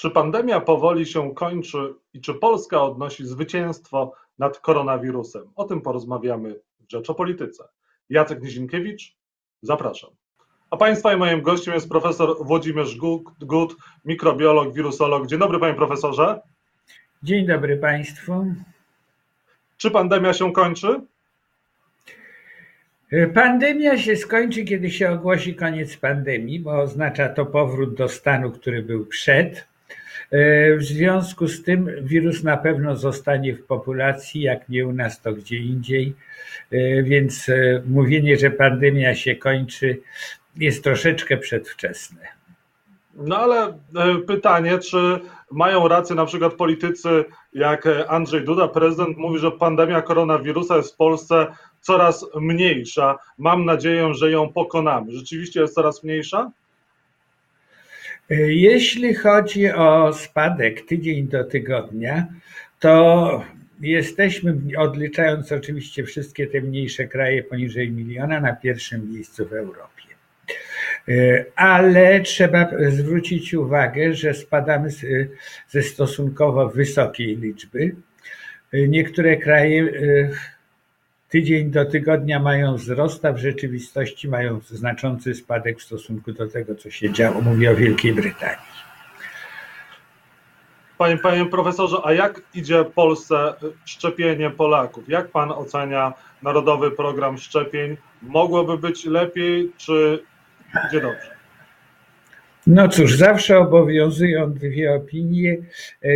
Czy pandemia powoli się kończy i czy Polska odnosi zwycięstwo nad koronawirusem? O tym porozmawiamy w Rzecz o Polityce. Jacek Nizinkiewicz, zapraszam. A Państwa i moim gościem jest profesor Włodzimierz Gut, mikrobiolog, wirusolog. Dzień dobry Panie Profesorze. Dzień dobry Państwu. Czy pandemia się kończy? Pandemia się skończy, kiedy się ogłosi koniec pandemii, bo oznacza to powrót do stanu, który był przed. W związku z tym wirus na pewno zostanie w populacji, jak nie u nas, to gdzie indziej. Więc mówienie, że pandemia się kończy, jest troszeczkę przedwczesne. No ale e, pytanie, czy mają rację na przykład politycy jak Andrzej Duda, prezydent mówi, że pandemia koronawirusa jest w Polsce coraz mniejsza. Mam nadzieję, że ją pokonamy. Rzeczywiście jest coraz mniejsza? Jeśli chodzi o spadek tydzień do tygodnia, to jesteśmy, odliczając oczywiście wszystkie te mniejsze kraje poniżej miliona, na pierwszym miejscu w Europie. Ale trzeba zwrócić uwagę, że spadamy ze stosunkowo wysokiej liczby. Niektóre kraje tydzień do tygodnia mają wzrost, a w rzeczywistości mają znaczący spadek w stosunku do tego, co się działo. Mówię o Wielkiej Brytanii. Panie, panie profesorze, a jak idzie Polsce szczepienie Polaków? Jak pan ocenia narodowy program szczepień? Mogłoby być lepiej, czy idzie dobrze? No cóż, zawsze obowiązują dwie opinie.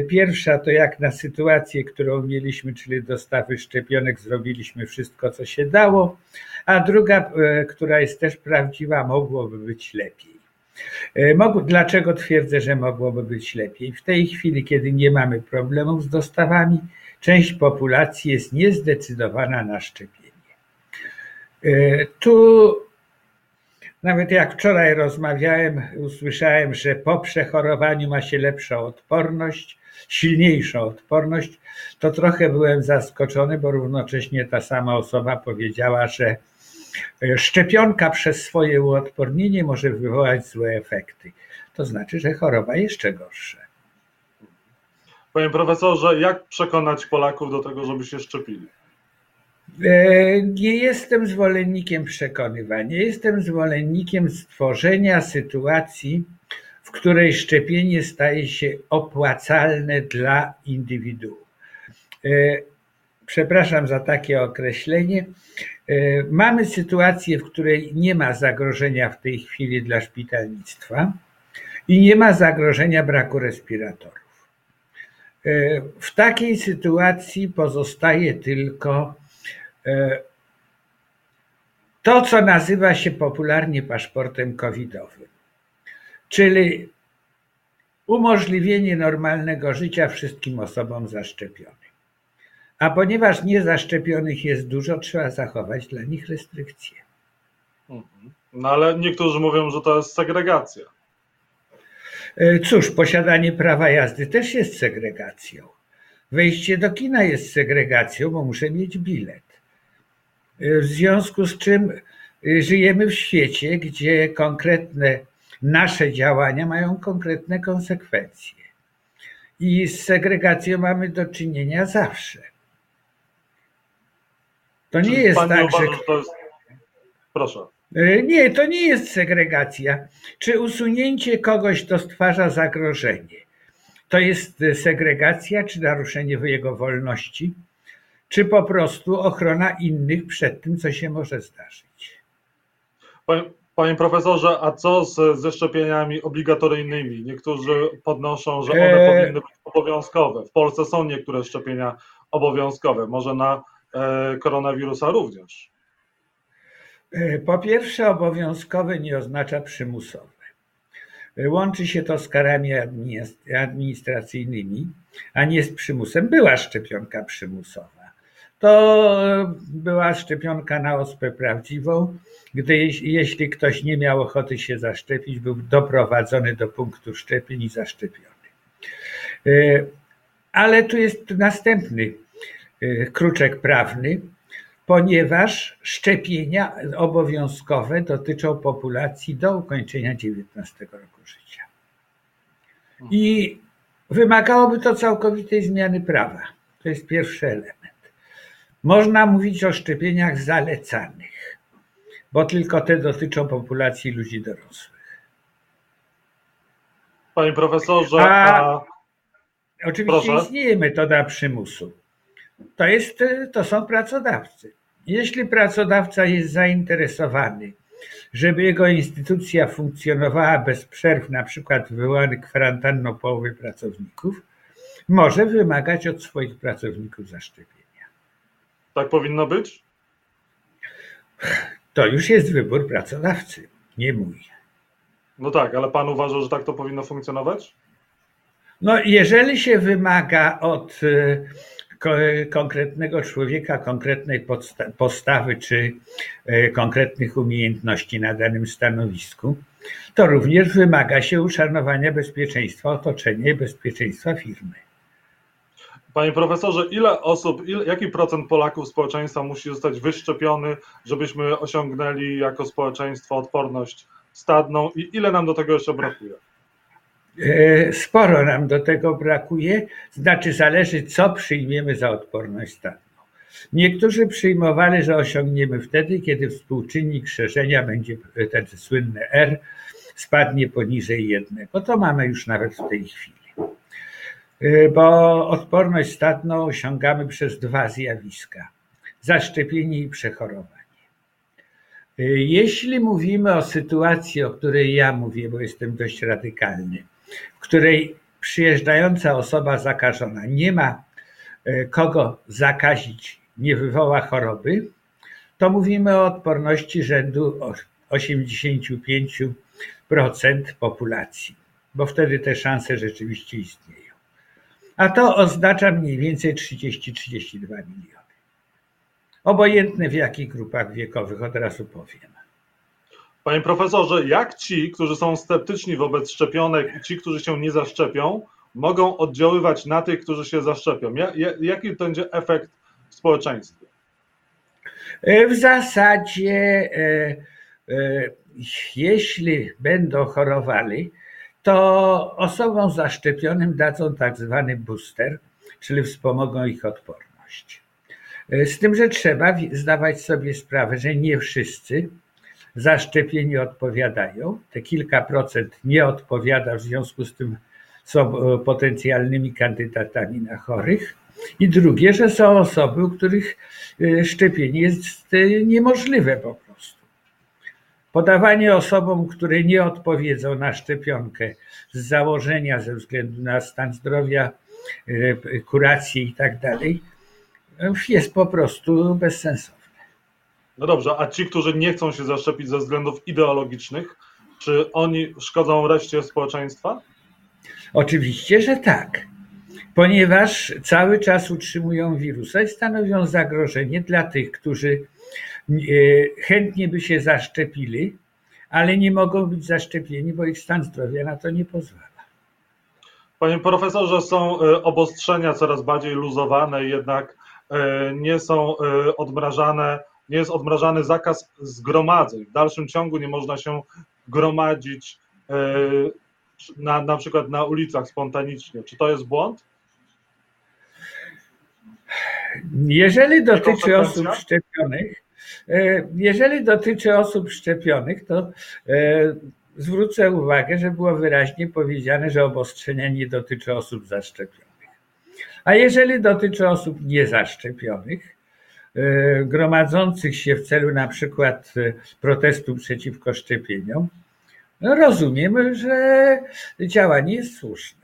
Pierwsza to jak na sytuację, którą mieliśmy, czyli dostawy szczepionek, zrobiliśmy wszystko, co się dało, a druga, która jest też prawdziwa, mogłoby być lepiej. Dlaczego twierdzę, że mogłoby być lepiej? W tej chwili, kiedy nie mamy problemów z dostawami, część populacji jest niezdecydowana na szczepienie. Tu nawet jak wczoraj rozmawiałem, usłyszałem, że po przechorowaniu ma się lepszą odporność, silniejszą odporność, to trochę byłem zaskoczony, bo równocześnie ta sama osoba powiedziała, że szczepionka przez swoje uodpornienie może wywołać złe efekty. To znaczy, że choroba jeszcze gorsza. Panie profesorze, jak przekonać Polaków do tego, żeby się szczepili? Nie jestem zwolennikiem przekonywania, jestem zwolennikiem stworzenia sytuacji, w której szczepienie staje się opłacalne dla indywiduum. Przepraszam za takie określenie. Mamy sytuację, w której nie ma zagrożenia w tej chwili dla szpitalnictwa i nie ma zagrożenia braku respiratorów. W takiej sytuacji pozostaje tylko to, co nazywa się popularnie paszportem covidowym, czyli umożliwienie normalnego życia wszystkim osobom zaszczepionym. A ponieważ niezaszczepionych jest dużo, trzeba zachować dla nich restrykcje. No ale niektórzy mówią, że to jest segregacja. Cóż, posiadanie prawa jazdy też jest segregacją. Wejście do kina jest segregacją, bo muszę mieć bilet. W związku z czym żyjemy w świecie, gdzie konkretne nasze działania mają konkretne konsekwencje. I z segregacją mamy do czynienia zawsze. To nie jest Pan tak, uważa, że. że to jest... Proszę. Nie, to nie jest segregacja. Czy usunięcie kogoś to stwarza zagrożenie? To jest segregacja, czy naruszenie jego wolności? Czy po prostu ochrona innych przed tym, co się może zdarzyć. Panie, panie profesorze, a co z, ze szczepieniami obligatoryjnymi? Niektórzy podnoszą, że one Eee. powinny być obowiązkowe. W Polsce są niektóre szczepienia obowiązkowe, może na e, koronawirusa również. Po pierwsze, obowiązkowe nie oznacza przymusowe. Łączy się to z karami administracyjnymi, a nie z przymusem. Była szczepionka przymusowa. To była szczepionka na ospę prawdziwą, gdy jeśli ktoś nie miał ochoty się zaszczepić, był doprowadzony do punktu szczepień i zaszczepiony. Ale tu jest następny kruczek prawny, ponieważ szczepienia obowiązkowe dotyczą populacji do ukończenia 19 roku życia. I Wymagałoby to całkowitej zmiany prawa. To jest pierwszy element. Można mówić o szczepieniach zalecanych, bo tylko te dotyczą populacji ludzi dorosłych. Panie profesorze, a... Oczywiście Proszę. istnieje metoda przymusu. To, jest, to są pracodawcy. Jeśli pracodawca jest zainteresowany, żeby jego instytucja funkcjonowała bez przerw, na przykład wywołany kwarantanną połowy pracowników, może wymagać od swoich pracowników zaszczepienia. Tak powinno być? To już jest wybór pracodawcy, nie mój. No tak, ale pan uważa, że tak to powinno funkcjonować? No, jeżeli się wymaga od e, konkretnego człowieka, konkretnej postawy czy e, konkretnych umiejętności na danym stanowisku, to również wymaga się uszanowania bezpieczeństwa otoczenia i bezpieczeństwa firmy. Panie profesorze, ile osób, ile, jaki procent Polaków społeczeństwa musi zostać wyszczepiony, żebyśmy osiągnęli jako społeczeństwo odporność stadną i ile nam do tego jeszcze brakuje? E, sporo nam do tego brakuje, znaczy zależy, co przyjmiemy za odporność stadną. Niektórzy przyjmowali, że osiągniemy wtedy, kiedy współczynnik szerzenia będzie ten słynny R spadnie poniżej jednego. To mamy już nawet w tej chwili. Y, bo odporność stadną osiągamy przez dwa zjawiska: zaszczepienie i przechorowanie. Y, jeśli mówimy o sytuacji, o której ja mówię, bo jestem dość radykalny, w której przyjeżdżająca osoba zakażona nie ma y, kogo zakazić, nie wywoła choroby, to mówimy o odporności rzędu 85% populacji, bo wtedy te szanse rzeczywiście istnieją a to oznacza mniej więcej 30-32 miliony. Obojętne w jakich grupach wiekowych, od razu powiem. Panie profesorze, jak ci, którzy są sceptyczni wobec szczepionek i ci, którzy się nie zaszczepią, mogą oddziaływać na tych, którzy się zaszczepią? Jaki będzie efekt w społeczeństwie? W zasadzie, e, e, jeśli będą chorowali, to osobom zaszczepionym dadzą tak zwany booster, czyli wspomogą ich odporność. E, z tym, że trzeba zdawać sobie sprawę, że nie wszyscy zaszczepieni odpowiadają. Te kilka procent nie odpowiada, w związku z tym są e, potencjalnymi kandydatami na chorych. I drugie, że są osoby, u których e, szczepienie jest niemożliwe po Podawanie osobom, które nie odpowiedzą na szczepionkę z założenia ze względu na stan zdrowia, e, kurację i tak dalej, jest po prostu bezsensowne. No dobrze, a ci, którzy nie chcą się zaszczepić ze względów ideologicznych, czy oni szkodzą reszcie społeczeństwa? Oczywiście, że tak, ponieważ cały czas utrzymują wirusa i stanowią zagrożenie dla tych, którzy chętnie by się zaszczepili, ale nie mogą być zaszczepieni, bo ich stan zdrowia na to nie pozwala. Panie profesorze, są e, obostrzenia coraz bardziej luzowane, jednak e, nie są odmrażane, nie jest odmrażany zakaz zgromadzeń. W dalszym ciągu nie można się gromadzić na, na przykład na ulicach spontanicznie. Czy to jest błąd? Jeżeli dotyczy osób szczepionych, E, jeżeli dotyczy osób szczepionych, to e, zwrócę uwagę, że było wyraźnie powiedziane, że obostrzenia nie dotyczy osób zaszczepionych. A jeżeli dotyczy osób niezaszczepionych, e, gromadzących się w celu na przykład protestu przeciwko szczepieniom, no rozumiem, że działanie jest słuszne.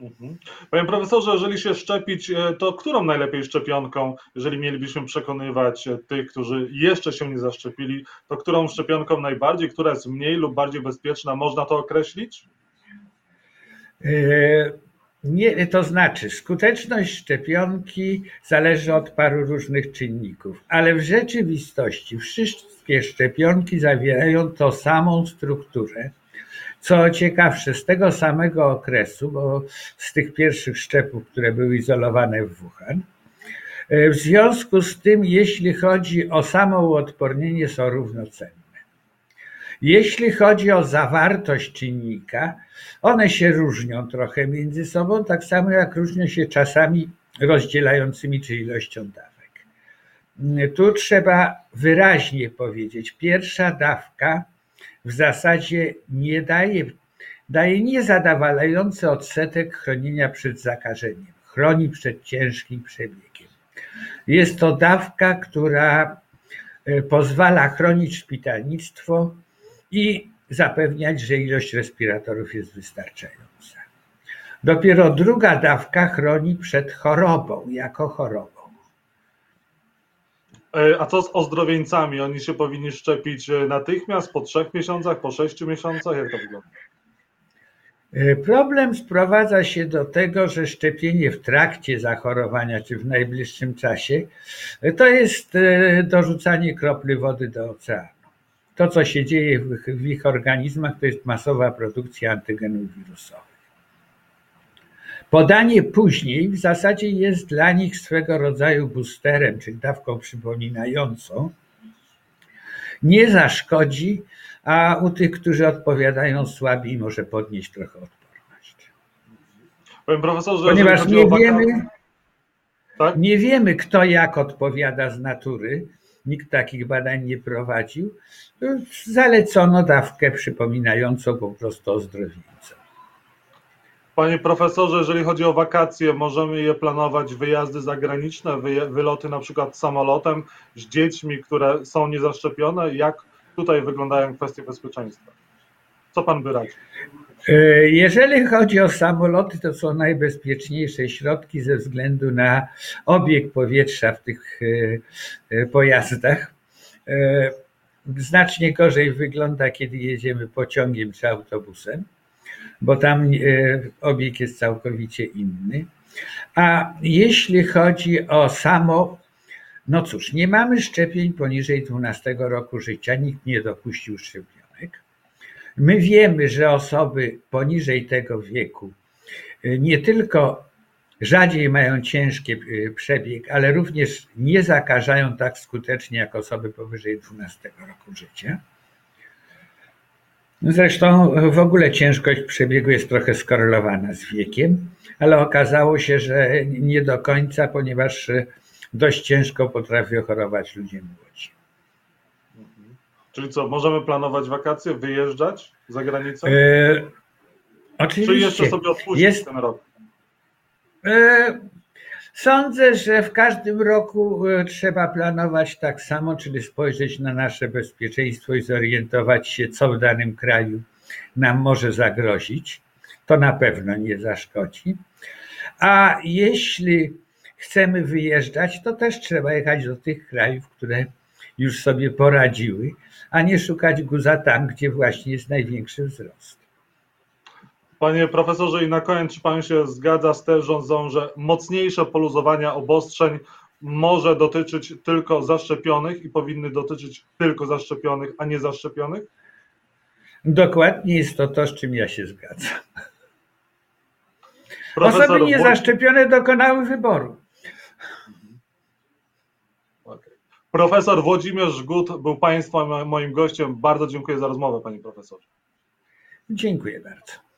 Mhm. Panie profesorze, jeżeli się szczepić, e, to którą najlepiej szczepionką, jeżeli mielibyśmy przekonywać e, tych, którzy jeszcze się nie zaszczepili, to którą szczepionką najbardziej, która jest mniej lub bardziej bezpieczna, można to określić? E, nie, to znaczy, skuteczność szczepionki zależy od paru różnych czynników, ale w rzeczywistości wszystkie szczepionki zawierają tą samą strukturę co ciekawsze, z tego samego okresu, bo z tych pierwszych szczepów, które były izolowane w Wuhan, e, w związku z tym, jeśli chodzi o samo uodpornienie, są równocenne. Jeśli chodzi o zawartość czynnika, one się różnią trochę między sobą, tak samo jak różnią się czasami rozdzielającymi czy ilością dawek. Tu trzeba wyraźnie powiedzieć, pierwsza dawka w zasadzie nie daje, daje niezadowalający odsetek chronienia przed zakażeniem, chroni przed ciężkim przebiegiem. Jest to dawka, która e, pozwala chronić szpitalnictwo i zapewniać, że ilość respiratorów jest wystarczająca. Dopiero druga dawka chroni przed chorobą, jako chorobą. E, a co z ozdrowieńcami? Oni się powinni szczepić e, natychmiast, po trzech miesiącach, po sześciu miesiącach? Jak to wygląda? E, problem sprowadza się do tego, że szczepienie w trakcie zachorowania czy w najbliższym czasie to jest dorzucanie kropli wody do oceanu. To, co się dzieje w, ich organizmach, to jest masowa produkcja antygenów wirusowych. Podanie później w zasadzie jest dla nich swego rodzaju boosterem, czyli dawką przypominającą. Nie zaszkodzi, a u tych, którzy odpowiadają słabiej, może podnieść trochę odporność. Panie profesorze, Ponieważ nie wiemy, tak? nie wiemy, kto jak odpowiada z natury, nikt takich badań nie prowadził, zalecono dawkę przypominającą po prostu ozdrowieńcę. Panie profesorze, jeżeli chodzi o wakacje, możemy je planować, wyjazdy zagraniczne, wyloty na przykład samolotem z dziećmi, które są niezaszczepione. Jak tutaj wyglądają kwestie bezpieczeństwa? Co pan by radził? E, jeżeli chodzi o samoloty, to są najbezpieczniejsze środki ze względu na obieg powietrza w tych e, e, pojazdach. Znacznie gorzej wygląda, kiedy jedziemy pociągiem czy autobusem bo tam e, obieg jest całkowicie inny. A jeśli chodzi o samo, no cóż, nie mamy szczepień poniżej 12 roku życia, nikt nie dopuścił szczepionek. My wiemy, że osoby poniżej tego wieku e, nie tylko rzadziej mają ciężki e, przebieg, ale również nie zakażają tak skutecznie jak osoby powyżej 12 roku życia. Zresztą w ogóle ciężkość przebiegu jest trochę skorelowana z wiekiem, ale okazało się, że nie do końca, ponieważ dość ciężko potrafią chorować ludzie młodzi. Mhm. Czyli co, możemy planować wakacje, wyjeżdżać za granicę? E, oczywiście. Czy jeszcze sobie odpuścić jest, ten rok? E, Sądzę, że w każdym roku e, trzeba planować tak samo, czyli spojrzeć na nasze bezpieczeństwo i zorientować się, co w danym kraju nam może zagrozić. To na pewno nie zaszkodzi. A jeśli chcemy wyjeżdżać, to też trzeba jechać do tych krajów, które już sobie poradziły, a nie szukać guza tam, gdzie właśnie jest największy wzrost. Panie profesorze, i na koniec, czy pan się zgadza z tezą, że mocniejsze poluzowania obostrzeń może dotyczyć tylko zaszczepionych i powinny dotyczyć tylko zaszczepionych, a nie zaszczepionych? Dokładnie jest to to, z czym ja się zgadzam. Profesor Osoby niezaszczepione dokonały wyboru. Okay. Profesor Włodzimierz Gut był Państwa moim gościem. Bardzo dziękuję za rozmowę, Panie Profesorze. Dziękuję bardzo.